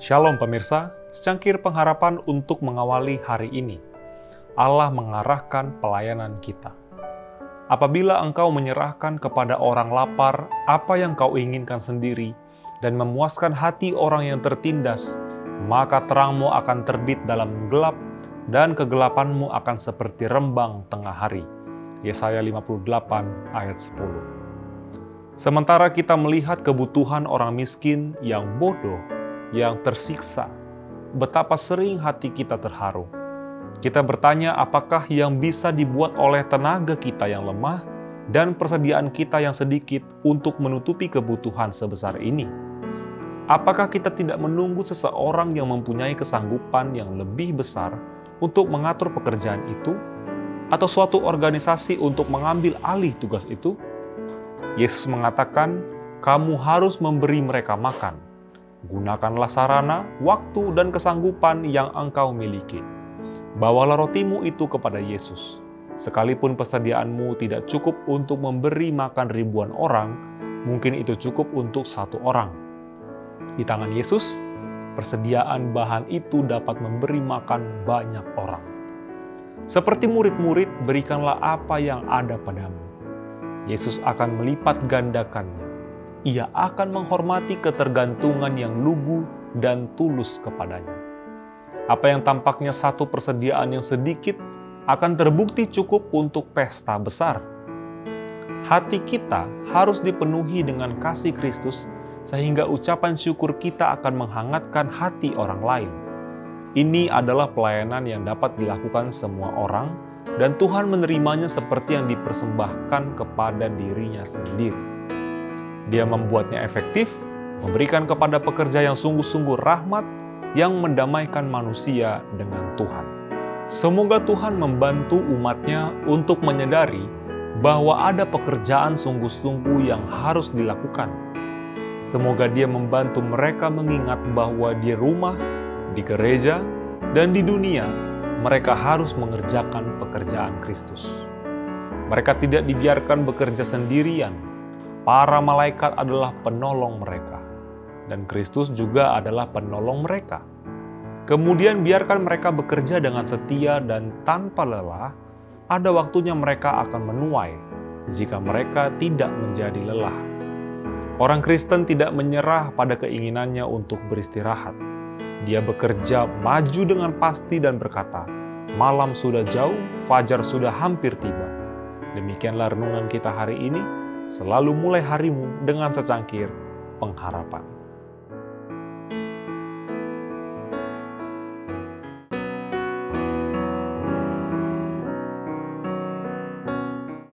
Shalom pemirsa, secangkir pengharapan untuk mengawali hari ini. Allah mengarahkan pelayanan kita. Apabila engkau menyerahkan kepada orang lapar apa yang kau inginkan sendiri dan memuaskan hati orang yang tertindas, maka terangmu akan terbit dalam gelap dan kegelapanmu akan seperti rembang tengah hari. Yesaya 58 ayat 10. Sementara kita melihat kebutuhan orang miskin yang bodoh yang tersiksa, betapa sering hati kita terharu. Kita bertanya apakah yang bisa dibuat oleh tenaga kita yang lemah dan persediaan kita yang sedikit untuk menutupi kebutuhan sebesar ini. Apakah kita tidak menunggu seseorang yang mempunyai kesanggupan yang lebih besar untuk mengatur pekerjaan itu, atau suatu organisasi untuk mengambil alih tugas itu? Yesus mengatakan, "Kamu harus memberi mereka makan." Gunakanlah sarana, waktu, dan kesanggupan yang engkau miliki. Bawalah rotimu itu kepada Yesus. Sekalipun persediaanmu tidak cukup untuk memberi makan ribuan orang, mungkin itu cukup untuk satu orang. Di tangan Yesus, persediaan bahan itu dapat memberi makan banyak orang. Seperti murid-murid, berikanlah apa yang ada padamu. Yesus akan melipat gandakannya ia akan menghormati ketergantungan yang lugu dan tulus kepadanya. Apa yang tampaknya satu persediaan yang sedikit akan terbukti cukup untuk pesta besar. Hati kita harus dipenuhi dengan kasih Kristus, sehingga ucapan syukur kita akan menghangatkan hati orang lain. Ini adalah pelayanan yang dapat dilakukan semua orang, dan Tuhan menerimanya seperti yang dipersembahkan kepada dirinya sendiri. Dia membuatnya efektif, memberikan kepada pekerja yang sungguh-sungguh rahmat yang mendamaikan manusia dengan Tuhan. Semoga Tuhan membantu umatnya untuk menyadari bahwa ada pekerjaan sungguh-sungguh yang harus dilakukan. Semoga dia membantu mereka mengingat bahwa di rumah, di gereja, dan di dunia mereka harus mengerjakan pekerjaan Kristus. Mereka tidak dibiarkan bekerja sendirian, Para malaikat adalah penolong mereka, dan Kristus juga adalah penolong mereka. Kemudian biarkan mereka bekerja dengan setia dan tanpa lelah. Ada waktunya mereka akan menuai jika mereka tidak menjadi lelah. Orang Kristen tidak menyerah pada keinginannya untuk beristirahat. Dia bekerja maju dengan pasti dan berkata, "Malam sudah jauh, fajar sudah hampir tiba." Demikianlah renungan kita hari ini. Selalu mulai harimu dengan secangkir pengharapan.